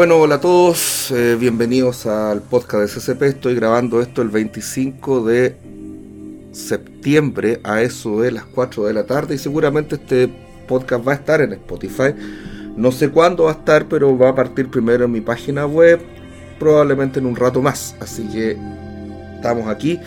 Bueno, hola a todos, eh, bienvenidos al podcast de CCP. Estoy grabando esto el 25 de septiembre a eso de las 4 de la tarde y seguramente este podcast va a estar en Spotify. No sé cuándo va a estar, pero va a partir primero en mi página web, probablemente en un rato más. Así que estamos aquí.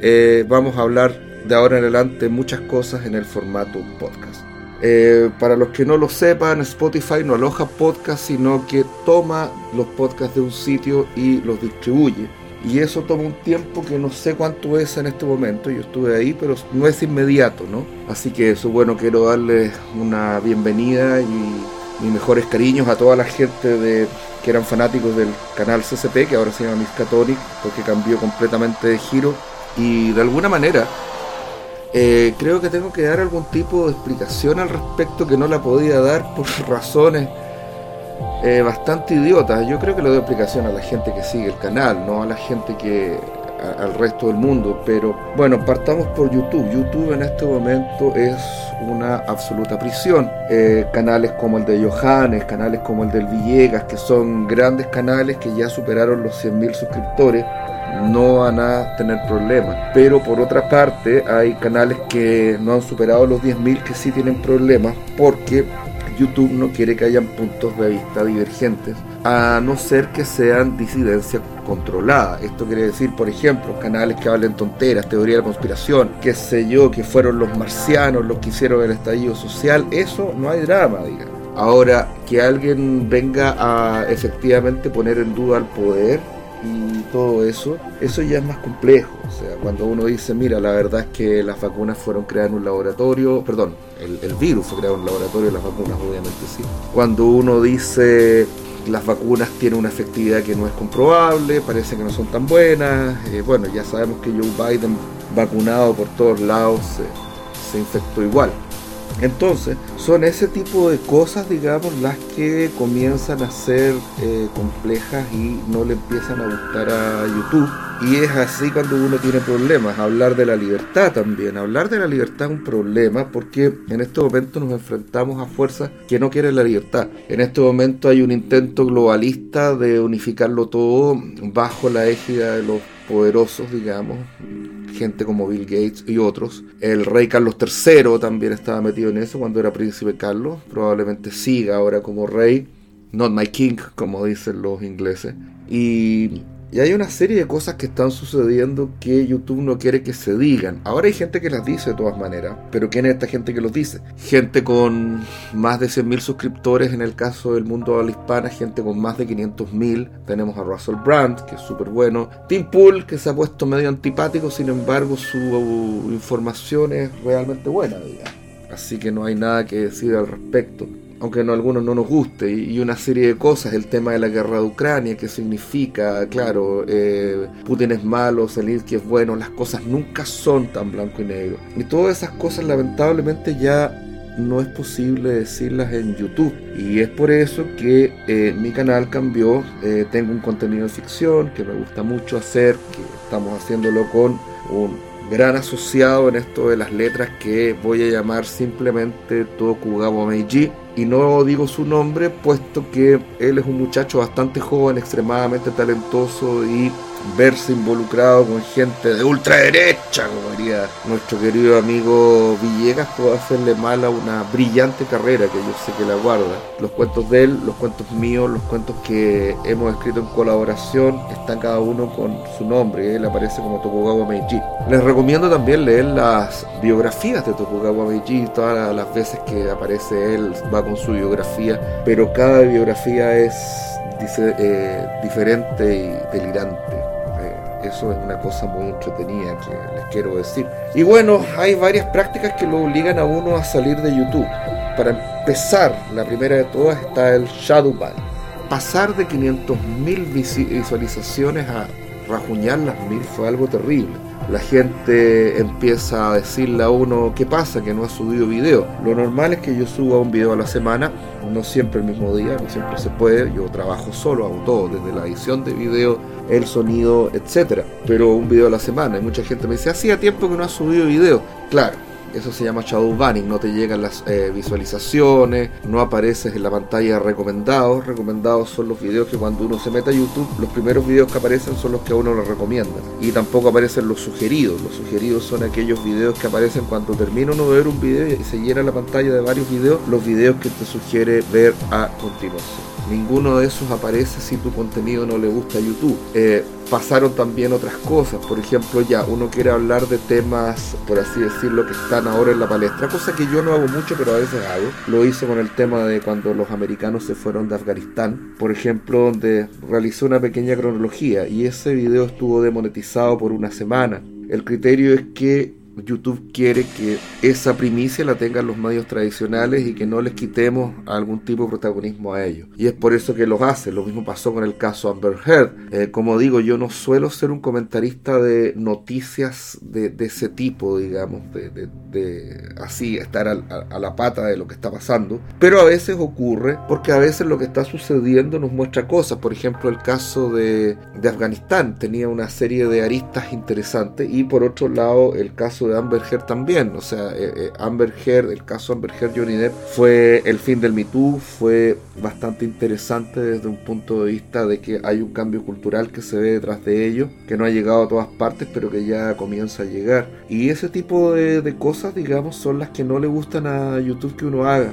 Eh, vamos a hablar de ahora en adelante muchas cosas en el formato podcast. Eh, para los que no lo sepan, Spotify no aloja podcasts, sino que toma los podcasts de un sitio y los distribuye. Y eso toma un tiempo que no sé cuánto es en este momento. Yo estuve ahí, pero no es inmediato, ¿no? Así que eso, bueno, quiero darles una bienvenida y mis mejores cariños a toda la gente de, que eran fanáticos del canal CCP, que ahora se llama Miskatonic, porque cambió completamente de giro. Y de alguna manera eh, creo que tengo que dar algún tipo de explicación al respecto que no la podía dar por razones eh, bastante idiotas. Yo creo que le doy explicación a la gente que sigue el canal, no a la gente que al resto del mundo. Pero bueno, partamos por YouTube. YouTube en este momento es una absoluta prisión. Eh, canales como el de Johannes, canales como el del Villegas, que son grandes canales que ya superaron los 100.000 suscriptores no van a tener problemas. Pero por otra parte hay canales que no han superado los 10.000 que sí tienen problemas porque YouTube no quiere que hayan puntos de vista divergentes, a no ser que sean disidencia controlada. Esto quiere decir, por ejemplo, canales que hablen tonteras, teoría de la conspiración, qué sé yo, que fueron los marcianos los que hicieron el estallido social, eso no hay drama, digamos. Ahora, que alguien venga a efectivamente poner en duda el poder y todo eso, eso ya es más complejo. O sea, cuando uno dice, mira, la verdad es que las vacunas fueron creadas en un laboratorio, perdón, el, virus fue creado en un laboratorio, las vacunas obviamente sí. Cuando uno dice las vacunas tienen una efectividad que no es comprobable, parece que no son tan buenas, eh, bueno, ya sabemos que Joe Biden vacunado por todos lados se infectó igual. Entonces, son ese tipo de cosas, digamos, las que comienzan a ser eh, complejas y no le empiezan a gustar a YouTube. Y es así cuando uno tiene problemas. Hablar de la libertad también. Hablar de la libertad es un problema porque en este momento nos enfrentamos a fuerzas que no quieren la libertad. En este momento hay un intento globalista de unificarlo todo bajo la égida de los poderosos, digamos, gente como Bill Gates y otros. El rey Carlos III también estaba metido en eso cuando era príncipe Carlos, probablemente siga ahora como rey, not my king, como dicen los ingleses. Y y hay una serie de cosas que están sucediendo que YouTube no quiere que se digan. Ahora hay gente que las dice de todas maneras, pero ¿quién es esta gente que los dice? Gente con más de 100.000 suscriptores en el caso del mundo de la hispana, gente con más de 500.000. Tenemos a Russell Brand, que es súper bueno. Tim Pool, que se ha puesto medio antipático, sin embargo su información es realmente buena, Así que no hay nada que decir al respecto aunque a algunos no nos guste, y una serie de cosas, el tema de la guerra de Ucrania, que significa, claro, eh, Putin es malo, Zelensky es bueno, las cosas nunca son tan blanco y negro. Y todas esas cosas lamentablemente ya no es posible decirlas en YouTube. Y es por eso que eh, mi canal cambió. Eh, tengo un contenido de ficción que me gusta mucho hacer, que estamos haciéndolo con un gran asociado en esto de las letras que voy a llamar simplemente Tokugawa Meiji y no digo su nombre puesto que él es un muchacho bastante joven, extremadamente talentoso y verse involucrado con gente de ultraderecha, como diría nuestro querido amigo Villegas, puede hacerle mal a una brillante carrera que yo sé que la guarda. Los cuentos de él, los cuentos míos, los cuentos que hemos escrito en colaboración, están cada uno con su nombre, él aparece como Tokugawa Meiji. Les recomiendo también leer las biografías de Tokugawa Meiji, todas las veces que aparece él va con su biografía, pero cada biografía es dice, eh, diferente y delirante. Eso es una cosa muy entretenida que les quiero decir. Y bueno, hay varias prácticas que lo obligan a uno a salir de YouTube. Para empezar, la primera de todas está el shadow ban. Pasar de 500.000 visualizaciones a rajuñar las mil fue algo terrible la gente empieza a decirle a uno qué pasa, que no ha subido video. Lo normal es que yo suba un video a la semana, no siempre el mismo día, no siempre se puede, yo trabajo solo, hago todo, desde la edición de video, el sonido, etcétera, pero un video a la semana. Y mucha gente me dice, hacía tiempo que no ha subido video. Claro, Eso se llama shadow banning, no te llegan las eh, visualizaciones, no apareces en la pantalla recomendados. Recomendados son los videos que cuando uno se mete a YouTube, los primeros videos que aparecen son los que a uno le recomiendan. Y tampoco aparecen los sugeridos. Los sugeridos son aquellos videos que aparecen cuando termina uno de ver un video y se llena la pantalla de varios videos, los videos que te sugiere ver a continuación. Ninguno de esos aparece si tu contenido no le gusta a YouTube. Eh, pasaron también otras cosas, por ejemplo, ya uno quiere hablar de temas, por así decirlo, que están ahora en la palestra, cosa que yo no hago mucho, pero a veces hago. Lo hice con el tema de cuando los americanos se fueron de Afganistán, por ejemplo, donde realicé una pequeña cronología y ese video estuvo demonetizado por una semana. El criterio es que YouTube quiere que esa primicia la tengan los medios tradicionales y que no les quitemos algún tipo de protagonismo a ellos. Y es por eso que los hace. Lo mismo pasó con el caso Amber Heard. Eh, como digo, yo no suelo ser un comentarista de noticias de, ese tipo, digamos, de, así estar a, la pata de lo que está pasando. Pero a veces ocurre porque a veces lo que está sucediendo nos muestra cosas. Por ejemplo, el caso de, de Afganistán tenía una serie de aristas interesantes y por otro lado el caso de Amber Heard también. O sea, eh, eh, Amber Heard, el caso Amber Heard Johnny Depp fue el fin del Me Too, fue bastante interesante desde un punto de vista de que hay un cambio cultural que se ve detrás de ello, que no ha llegado a todas partes, pero que ya comienza a llegar. Y ese tipo de, de cosas, digamos, son las que no le gustan a YouTube que uno haga,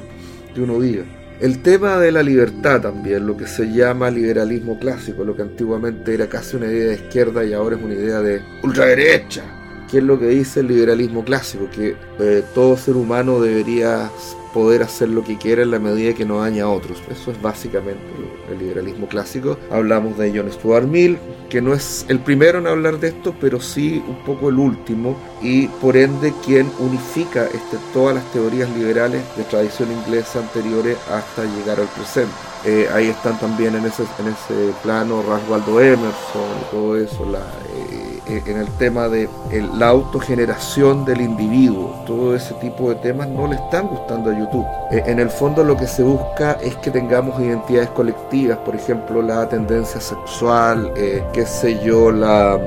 que uno diga. El tema de la libertad también, lo que se llama liberalismo clásico, lo que antiguamente era casi una idea de izquierda y ahora es una idea de ultraderecha ¿Qué es lo que dice el liberalismo clásico? Que eh, todo ser humano debería poder hacer lo que quiera en la medida que no daña a otros. Eso es básicamente el liberalismo clásico. Hablamos de John Stuart Mill, que no es el primero en hablar de esto, pero sí un poco el último, y por ende quien unifica este, todas las teorías liberales de tradición inglesa anteriores hasta llegar al presente. Eh, ahí están también en ese, en ese plano Ralph Waldo Emerson y todo eso, la, eh, en el tema de la autogeneración del individuo. Todo ese tipo de temas no le están gustando a YouTube. Eh, en el fondo lo que se busca es que tengamos identidades colectivas, por ejemplo la tendencia sexual, eh, qué sé yo, la,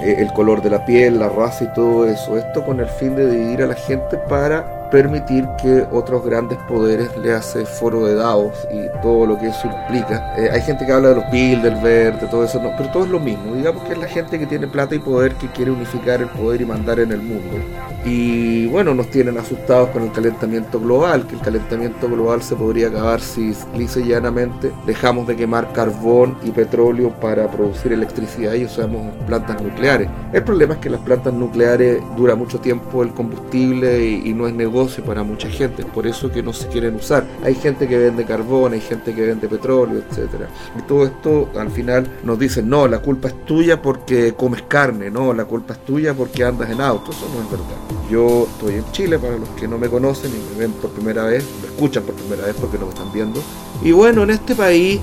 el color de la piel, la raza y todo eso. Esto con el fin de dividir a la gente para permitir que otros grandes poderes le hace foro de Davos y todo lo que eso implica. Eh, hay gente que habla de los Bilderberg, de todo eso, no, pero todo es lo mismo. Digamos que es la gente que tiene plata y poder que quiere unificar el poder y mandar en el mundo. Y bueno, nos tienen asustados con el calentamiento global, que el calentamiento global se podría acabar si lisa y llanamente dejamos de quemar carbón y petróleo para producir electricidad y usamos plantas nucleares. El problema es que las plantas nucleares dura mucho tiempo el combustible y no es negocio para mucha gente, es por eso que no se quieren usar. Hay gente que vende carbón, hay gente que vende petróleo, etcétera. Y todo esto al final nos dicen, no, la culpa es tuya porque comes carne, no, la culpa es tuya porque andas en auto, eso no es verdad. Yo estoy en Chile, para los que no me conocen y me ven por primera vez, me escuchan por primera vez porque no me están viendo. Y bueno, en este país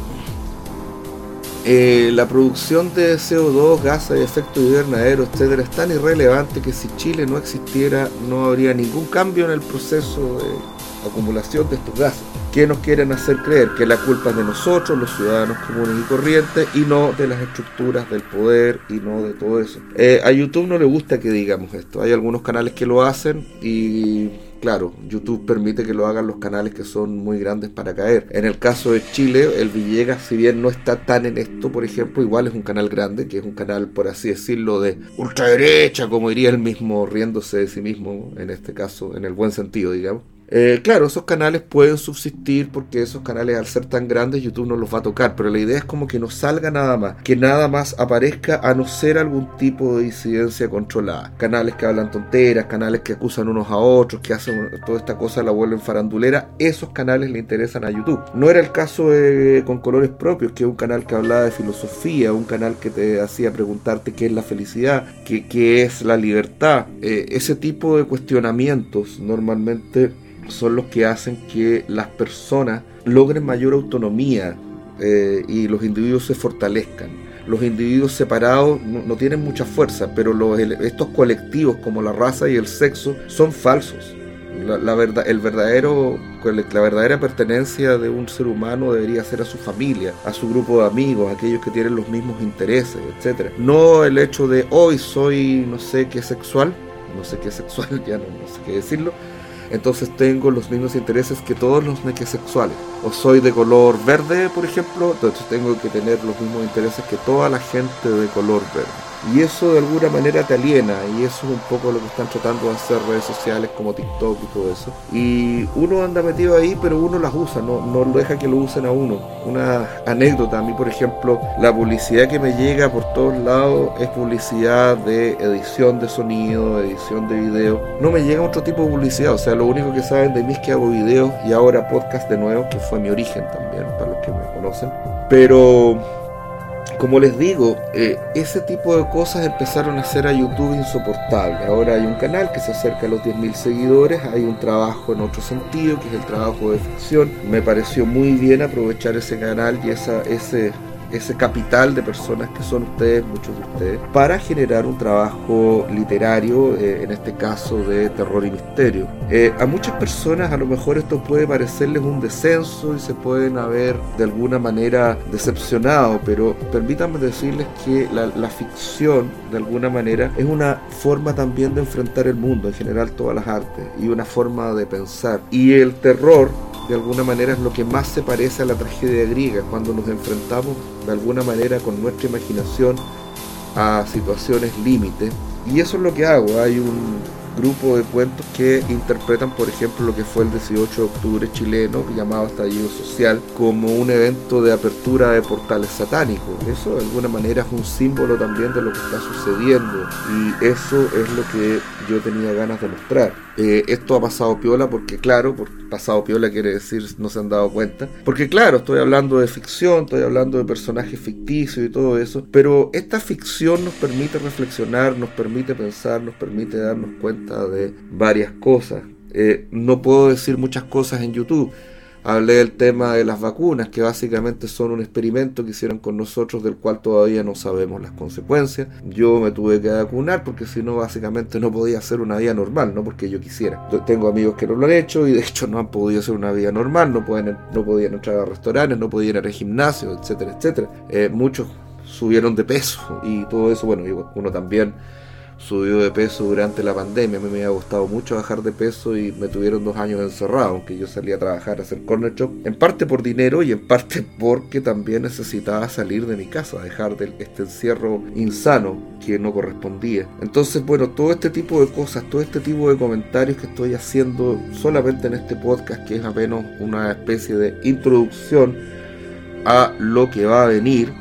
eh, la producción de CO2, gases de efecto invernadero, etcétera, es tan irrelevante que si Chile no existiera no habría ningún cambio en el proceso de acumulación de estos gases. ¿Qué nos quieren hacer creer? Que la culpa es de nosotros, los ciudadanos comunes y corrientes, y no de las estructuras del poder y no de todo eso. Eh, a YouTube no le gusta que digamos esto. Hay algunos canales que lo hacen y claro, YouTube permite que lo hagan los canales que son muy grandes para caer. En el caso de Chile, el Villegas, si bien no está tan en esto, por ejemplo, igual es un canal grande, que es un canal, por así decirlo, de ultraderecha, como diría él mismo, riéndose de sí mismo, en este caso, en el buen sentido, digamos. Eh, claro, esos canales pueden subsistir porque esos canales al ser tan grandes YouTube no los va a tocar, pero la idea es como que no salga nada más, que nada más aparezca a no ser algún tipo de disidencia controlada. Canales que hablan tonteras, canales que acusan unos a otros, que hacen toda esta cosa, la vuelven farandulera, esos canales le interesan a YouTube. No era el caso de, con colores propios, que es un canal que hablaba de filosofía, un canal que te hacía preguntarte qué es la felicidad, qué, qué es la libertad. Eh, ese tipo de cuestionamientos normalmente son los que hacen que las personas logren mayor autonomía eh, y los individuos se fortalezcan. Los individuos separados no, tienen mucha fuerza, pero estos colectivos como la raza y el sexo son falsos. La, verdad, el verdadero, la verdadera pertenencia de un ser humano debería ser a su familia, a su grupo de amigos, aquellos que tienen los mismos intereses, etc. No el hecho de hoy soy no sé qué sexual, no sé qué sexual, ya no, no sé qué decirlo, entonces tengo los mismos intereses que todos los nequesexuales. O soy de color verde, por ejemplo, entonces tengo que tener los mismos intereses que toda la gente de color verde. Y eso de alguna manera te aliena y eso es un poco lo que están tratando de hacer redes sociales como TikTok y todo eso. Y uno anda metido ahí, pero uno las usa, no, no deja que lo usen a uno. Una anécdota, a mí por ejemplo, la publicidad que me llega por todos lados es publicidad de edición de sonido, edición de video. No me llega otro tipo de publicidad, o sea, lo único que saben de mí es que hago videos y ahora podcast de nuevo, que fue mi origen también, para los que me conocen. Pero como les digo, eh, ese tipo de cosas empezaron a hacer a YouTube insoportable. Ahora hay un canal que se acerca a los 10.000 seguidores, hay un trabajo en otro sentido, que es el trabajo de ficción. Me pareció muy bien aprovechar ese canal y esa, ese ese capital de personas que son ustedes, muchos de ustedes, para generar un trabajo literario, eh, en este caso de terror y misterio. Eh, a muchas personas a lo mejor esto puede parecerles un descenso y se pueden haber de alguna manera decepcionado, pero permítanme decirles que la, la ficción de alguna manera es una forma también de enfrentar el mundo, en general todas las artes, y una forma de pensar. Y el terror de alguna manera es lo que más se parece a la tragedia griega, cuando nos enfrentamos de alguna manera con nuestra imaginación a situaciones límite. Y eso es lo que hago. Hay un grupo de cuentos que interpretan, por ejemplo, lo que fue el 18 de octubre chileno, llamado Estallido Social, como un evento de apertura de portales satánicos. Eso de alguna manera es un símbolo también de lo que está sucediendo y eso es lo que yo tenía ganas de mostrar. Eh, esto ha pasado piola porque, claro, pasado piola quiere decir no se han dado cuenta. Porque, claro, estoy hablando de ficción, estoy hablando de personajes ficticios y todo eso, pero esta ficción nos permite reflexionar, nos permite pensar, nos permite darnos cuenta de varias cosas. Eh, no puedo decir muchas cosas en YouTube Hablé del tema de las vacunas, que básicamente son un experimento que hicieron con nosotros del cual todavía no sabemos las consecuencias. Yo me tuve que vacunar porque si no, básicamente no podía hacer una vida normal, no porque yo quisiera. tengo amigos que no lo han hecho y de hecho no han podido hacer una vida normal, no, pueden, no podían entrar a restaurantes, no podían ir al gimnasio, etcétera, etcétera. Eh, muchos subieron de peso y todo eso, bueno, uno también subió de peso durante la pandemia. A mí me había gustado mucho bajar de peso y me tuvieron dos años encerrado, aunque yo salía a trabajar a hacer corner shop, en parte por dinero y en parte porque también necesitaba salir de mi casa, dejar de este encierro insano que no correspondía. Entonces, bueno, todo este tipo de cosas, todo este tipo de comentarios que estoy haciendo solamente en este podcast, que es apenas una especie de introducción a lo que va a venir,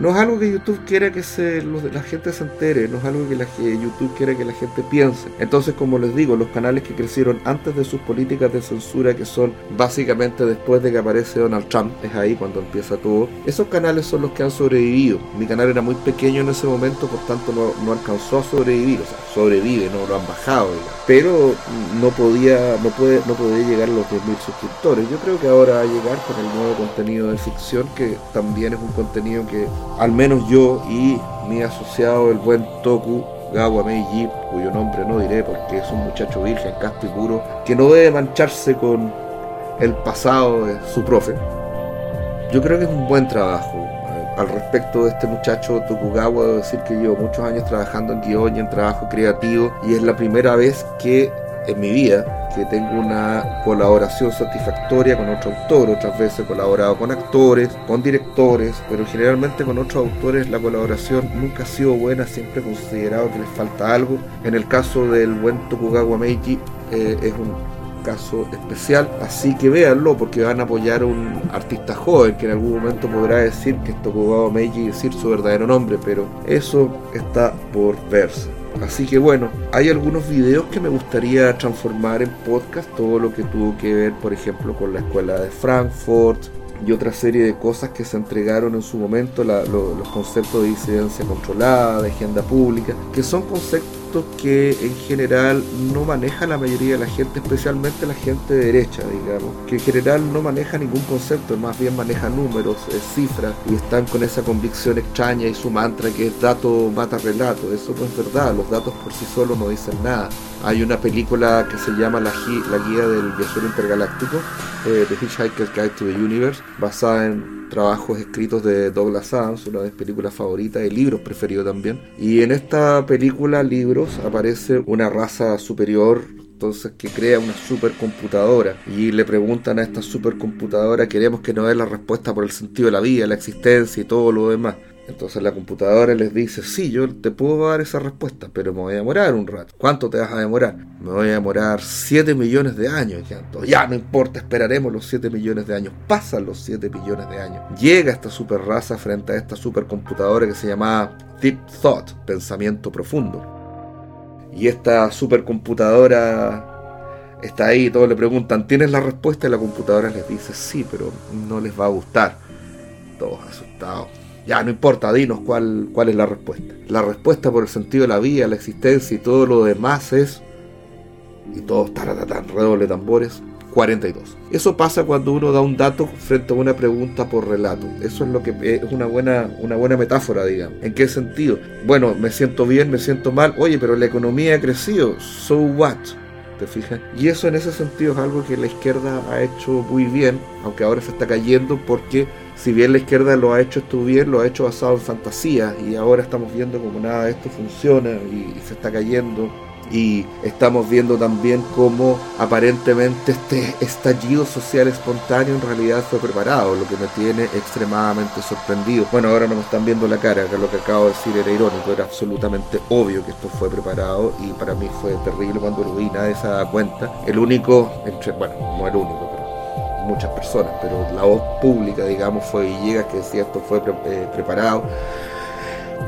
no es algo que YouTube quiera que se, la gente se entere, no es algo que, la, YouTube quiera que la gente piense. Entonces, como les digo, los canales que crecieron antes de sus políticas de censura, que son básicamente después de que aparece Donald Trump, es ahí cuando empieza todo, esos canales son los que han sobrevivido. Mi canal era muy pequeño en ese momento, por tanto no, alcanzó a sobrevivir, o sea, sobrevive, no lo han bajado, pero no podía, no puede, no podía llegar a los 10.000 suscriptores. Yo creo que ahora va a llegar con el nuevo contenido de ficción, que también es un contenido que al menos yo y mi asociado, el buen Toku Gawa Meiji, cuyo nombre no diré porque es un muchacho virgen, casto y puro, que no debe mancharse con el pasado de su profe. Yo creo que es un buen trabajo. Al respecto de este muchacho Tokugawa, debo decir que llevo muchos años trabajando en guion y en trabajo creativo y es la primera vez que en mi vida que tengo una colaboración satisfactoria con otro autor. Otras veces he colaborado con actores, con directores, pero generalmente con otros autores la colaboración nunca ha sido buena, siempre he considerado que les falta algo. En el caso del buen Tokugawa Meiji eh, es un caso especial, así que véanlo porque van a apoyar a un artista joven que en algún momento podrá decir que es Tokugawa Meiji y decir su verdadero nombre, pero eso está por verse. Así que bueno, hay algunos videos que me gustaría transformar en podcast, todo lo que tuvo que ver, por ejemplo, con la escuela de Frankfurt y otra serie de cosas que se entregaron en su momento, los conceptos de disidencia controlada, de agenda pública, que son conceptos que en general no maneja la mayoría de la gente, especialmente la gente de derecha, digamos, que en general no maneja ningún concepto, más bien maneja números, eh, cifras, y están con esa convicción extraña y su mantra que es dato mata relato. Eso no es verdad, los datos por sí solos no dicen nada. Hay una película que se llama La, Guía del Viajero Intergaláctico, eh, The Hitchhiker's Guide to the Universe, basada en trabajos escritos de Douglas Adams, una de mis películas favoritas y libros preferidos también. Y en esta película, libros, aparece una raza superior entonces que crea una supercomputadora y le preguntan a esta supercomputadora queremos que nos dé la respuesta por el sentido de la vida, la existencia y todo lo demás. Entonces la computadora les dice, sí, yo te puedo dar esa respuesta, pero me voy a demorar un rato. ¿Cuánto te vas a demorar? Me voy a demorar 7 millones de años. Ya, ya no importa, esperaremos los 7 millones de años. Pasan los 7 millones de años. Llega esta super raza frente a esta supercomputadora que se llama Deep Thought, pensamiento profundo. Y esta supercomputadora está ahí, todos le preguntan, ¿tienes la respuesta? Y la computadora les dice, sí, pero no les va a gustar. Todos asustados. Ya, no importa, dinos cuál, cuál es la respuesta. La respuesta por el sentido de la vida, la existencia y todo lo demás es... Y todos, taratatán, redoble tambores, 42. Eso pasa cuando uno da un dato frente a una pregunta por relato. Eso es lo que es una buena, una buena metáfora, digamos. ¿En qué sentido? Bueno, me siento bien, me siento mal. Oye, pero la economía ha crecido. So what? Y eso en ese sentido es algo que la izquierda ha hecho muy bien, aunque ahora se está cayendo porque si bien la izquierda lo ha hecho esto bien, lo ha hecho basado en fantasía y ahora estamos viendo como nada de esto funciona y se está cayendo y estamos viendo también cómo aparentemente este estallido social espontáneo en realidad fue preparado, lo que me tiene extremadamente sorprendido. Bueno, ahora no me están viendo la cara, que lo que acabo de decir era irónico, era absolutamente obvio que esto fue preparado y para mí fue terrible cuando lo vi, nadie se da cuenta. El único, entre, bueno, no el único, pero muchas personas, pero la voz pública, digamos, fue Villegas que decía esto fue eh, preparado.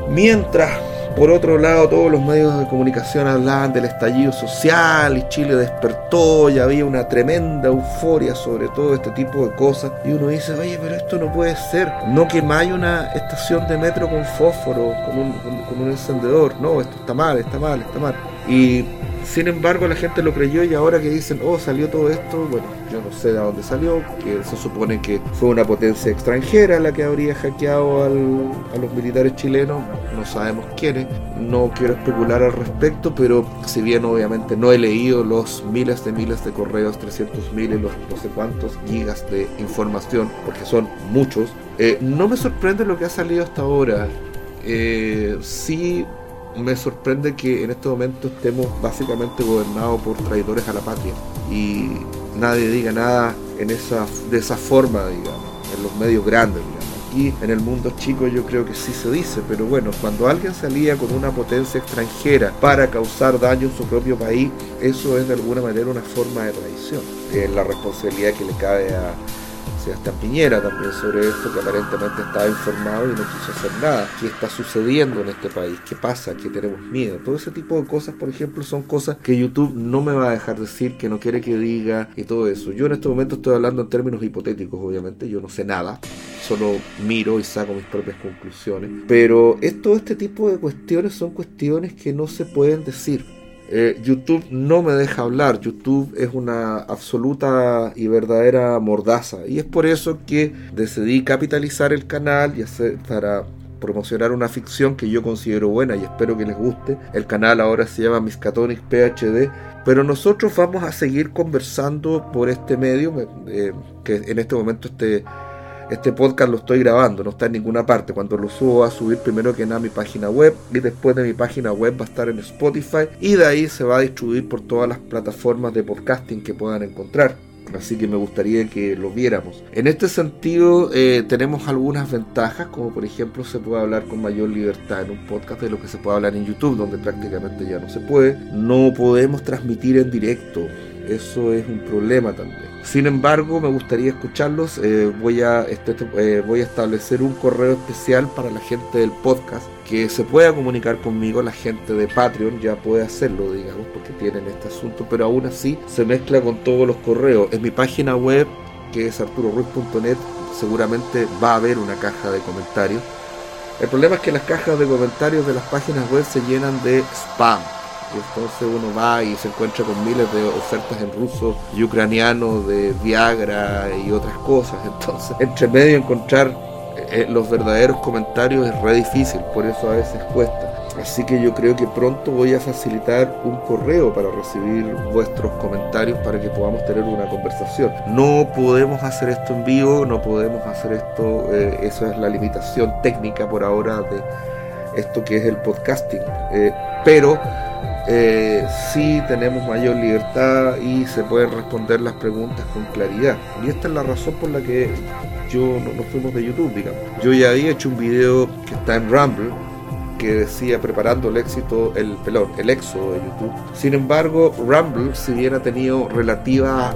Mientras por otro lado, todos los medios de comunicación hablaban del estallido social y Chile despertó y había una tremenda euforia sobre todo este tipo de cosas. Y uno dice, oye, pero esto no puede ser. No que hay una estación de metro con fósforo, con un, un encendedor. No, esto está mal, está mal, está mal. Y sin embargo, la gente lo creyó y ahora que dicen, oh, salió todo esto, bueno, yo no sé de dónde salió, que se supone que fue una potencia extranjera la que habría hackeado a los militares chilenos, no sabemos quiénes, no quiero especular al respecto, pero si bien obviamente no he leído los miles de miles de correos, 300 mil y los no sé cuántos gigas de información, porque son muchos, eh, no me sorprende lo que ha salido hasta ahora. Eh, sí me sorprende que en este momento estemos básicamente gobernados por traidores a la patria y nadie diga nada en esa, de esa forma, digamos, en los medios grandes, digamos. Aquí en el mundo chico yo creo que sí se dice, pero bueno, cuando alguien salía con una potencia extranjera para causar daño en su propio país, eso es de alguna manera una forma de traición. Es la responsabilidad que le cabe a, Sebastián Piñera también sobre esto, que aparentemente estaba informado y no quiso hacer nada. ¿Qué está sucediendo en este país? ¿Qué pasa? ¿Qué tenemos miedo? Todo ese tipo de cosas, por ejemplo, son cosas que YouTube no me va a dejar decir, que no quiere que diga y todo eso. Yo en este momento estoy hablando en términos hipotéticos, obviamente, yo no sé nada, solo miro y saco mis propias conclusiones. Pero todo este tipo de cuestiones son cuestiones que no se pueden decir eh, YouTube no me deja hablar. YouTube es una absoluta y verdadera mordaza. Y es por eso que decidí capitalizar el canal y hacer para promocionar una ficción que yo considero buena y espero que les guste. El canal ahora se llama Miskatonic PhD. Pero nosotros vamos a seguir conversando por este medio, eh, que en este momento este este podcast lo estoy grabando, no está en ninguna parte. Cuando lo subo va a subir primero que nada a mi página web y después de mi página web va a estar en Spotify y de ahí se va a distribuir por todas las plataformas de podcasting que puedan encontrar. Así que me gustaría que lo viéramos. En este sentido, eh, tenemos algunas ventajas, como por ejemplo se puede hablar con mayor libertad en un podcast de lo que se puede hablar en YouTube, donde prácticamente ya no se puede. No podemos transmitir en directo eso es un problema también. Sin embargo, me gustaría escucharlos. Eh, voy, a, este, eh, voy a establecer un correo especial para la gente del podcast que se pueda comunicar conmigo. La gente de Patreon ya puede hacerlo, digamos, porque tienen este asunto, pero aún así se mezcla con todos los correos. En mi página web, que es arturoruiz.net, seguramente va a haber una caja de comentarios. El problema es que las cajas de comentarios de las páginas web se llenan de spam y entonces uno va y se encuentra con miles de ofertas en ruso y ucraniano de Viagra y otras cosas. Entonces, entre medio encontrar eh, los verdaderos comentarios es re difícil, por eso a veces cuesta. Así que yo creo que pronto voy a facilitar un correo para recibir vuestros comentarios para que podamos tener una conversación. No podemos hacer esto en vivo, no podemos hacer esto, eh, esa es la limitación técnica por ahora de esto que es el podcasting. Eh, pero eh, sí tenemos mayor libertad y se pueden responder las preguntas con claridad. Y esta es la razón por la que yo no, nos fuimos de YouTube, digamos. Yo ya había hecho un video que está en Rumble que decía preparando el éxito, el pelón, el éxodo de YouTube. Sin embargo, Rumble, si bien ha tenido relativa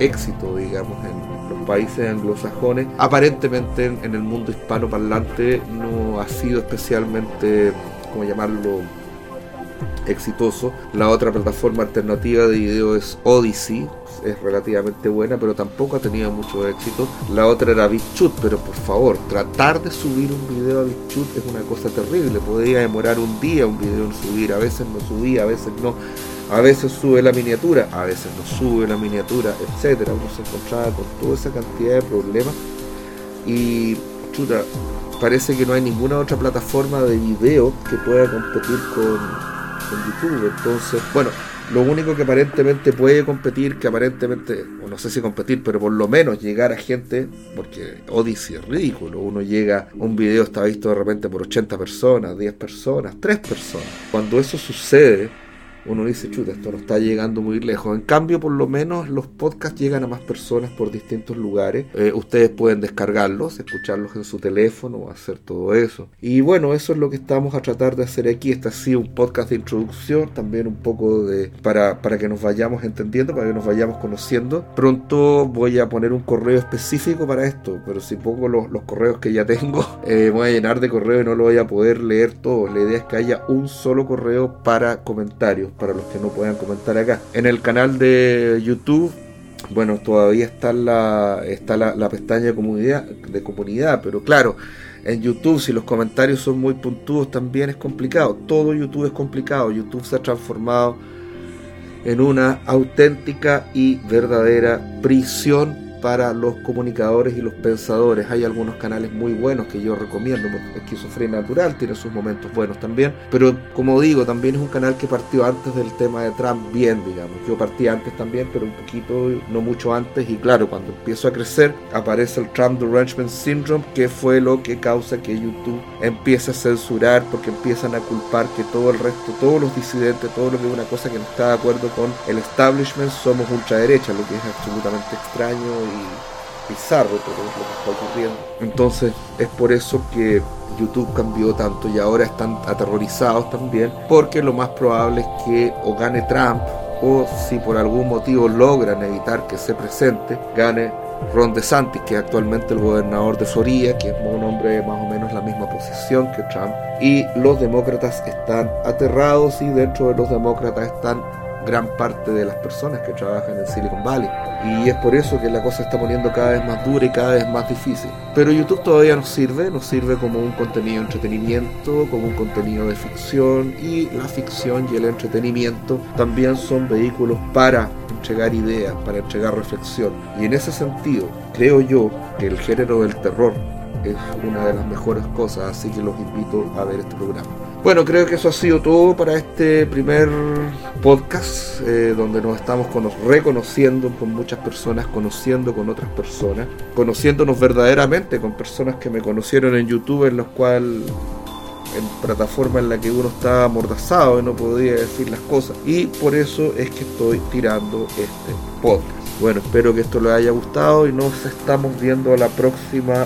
éxito, digamos, en los países anglosajones, aparentemente en el mundo hispano parlante no ha sido especialmente, ¿cómo llamarlo?, exitoso. La otra plataforma alternativa de video es Odyssey, es relativamente buena, pero tampoco ha tenido mucho éxito. La otra era BitChute, pero por favor, tratar de subir un video a BitChute es una cosa terrible. Podría demorar un día un video en subir, a veces no subía, a veces no. A veces sube la miniatura, a veces no sube la miniatura, etcétera. Uno se encontraba con toda esa cantidad de problemas y chuta, parece que no hay ninguna otra plataforma de video que pueda competir con en YouTube. Entonces, bueno, lo único que aparentemente puede competir, que aparentemente, o no sé si competir, pero por lo menos llegar a gente, porque Odyssey es ridículo, uno llega, un video está visto de repente por 80 personas, 10 personas, 3 personas. Cuando eso sucede, uno dice, chuta, esto no está llegando muy lejos. En cambio, por lo menos los podcasts llegan a más personas por distintos lugares. Eh, ustedes pueden descargarlos, escucharlos en su teléfono, hacer todo eso. Y bueno, eso es lo que estamos a tratar de hacer aquí. Este ha sido un podcast de introducción, también un poco de para, para que nos vayamos entendiendo, para que nos vayamos conociendo. Pronto voy a poner un correo específico para esto, pero si pongo los, los correos que ya tengo, eh, voy a llenar de correo y no lo voy a poder leer todo. La idea es que haya un solo correo para comentarios para los que no puedan comentar acá. En el canal de YouTube, bueno, todavía está la, está la, pestaña de comunidad, de comunidad, pero claro, en YouTube si los comentarios son muy puntudos también es complicado. Todo YouTube es complicado. YouTube se ha transformado en una auténtica y verdadera prisión para los comunicadores y los pensadores. Hay algunos canales muy buenos que yo recomiendo. Esquizofrenia Natural tiene sus momentos buenos también. Pero como digo, también es un canal que partió antes del tema de Trump bien, digamos. Yo partí antes también, pero un poquito, no mucho antes. Y claro, cuando empiezo a crecer, aparece el Trump Derangement Syndrome, que fue lo que causa que YouTube empiece a censurar, porque empiezan a culpar que todo el resto, todos los disidentes, todo lo que es una cosa que no está de acuerdo con el establishment, somos ultraderecha, lo que es absolutamente extraño bizarro todo lo que está ocurriendo. Entonces es por eso que YouTube cambió tanto y ahora están aterrorizados también porque lo más probable es que o gane Trump o si por algún motivo logran evitar que se presente, gane Ron DeSantis, que es actualmente el gobernador de Florida, que es un hombre más o menos la misma posición que Trump. Y los demócratas están aterrados y dentro de los demócratas están gran parte de las personas que trabajan en Silicon Valley. Y es por eso que la cosa está poniendo cada vez más dura y cada vez más difícil. Pero YouTube todavía nos sirve, nos sirve como un contenido de entretenimiento, como un contenido de ficción y la ficción y el entretenimiento también son vehículos para entregar ideas, para entregar reflexión. Y en ese sentido, creo yo que el género del terror es una de las mejores cosas, así que los invito a ver este programa. Bueno, creo que eso ha sido todo para este primer podcast, eh, donde nos estamos reconociendo con muchas personas, conociendo con otras personas, conociéndonos verdaderamente con personas que me conocieron en YouTube, en los cuales en plataforma en la que uno estaba amordazado y no podía decir las cosas. Y por eso es que estoy tirando este podcast. Bueno, espero que esto les haya gustado y nos estamos viendo la próxima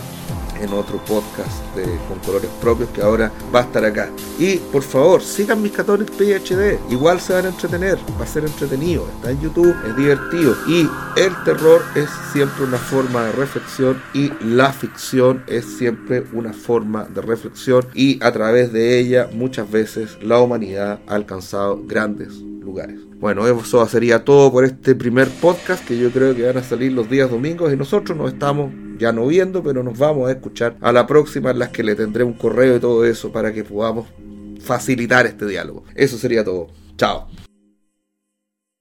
en otro podcast de, con colores propios que ahora va a estar acá. Y por favor, sigan mis Catholic PhD, igual se van a entretener, va a ser entretenido, está en YouTube, es divertido. Y el terror es siempre una forma de reflexión y la ficción es siempre una forma de reflexión y a través de ella muchas veces la humanidad ha alcanzado grandes lugares. Bueno, eso sería todo por este primer podcast que yo creo que van a salir los días domingos y nosotros nos estamos ya no viendo, pero nos vamos a escuchar a la próxima en las que le tendré un correo y todo eso para que podamos facilitar este diálogo. Eso sería todo. Chao.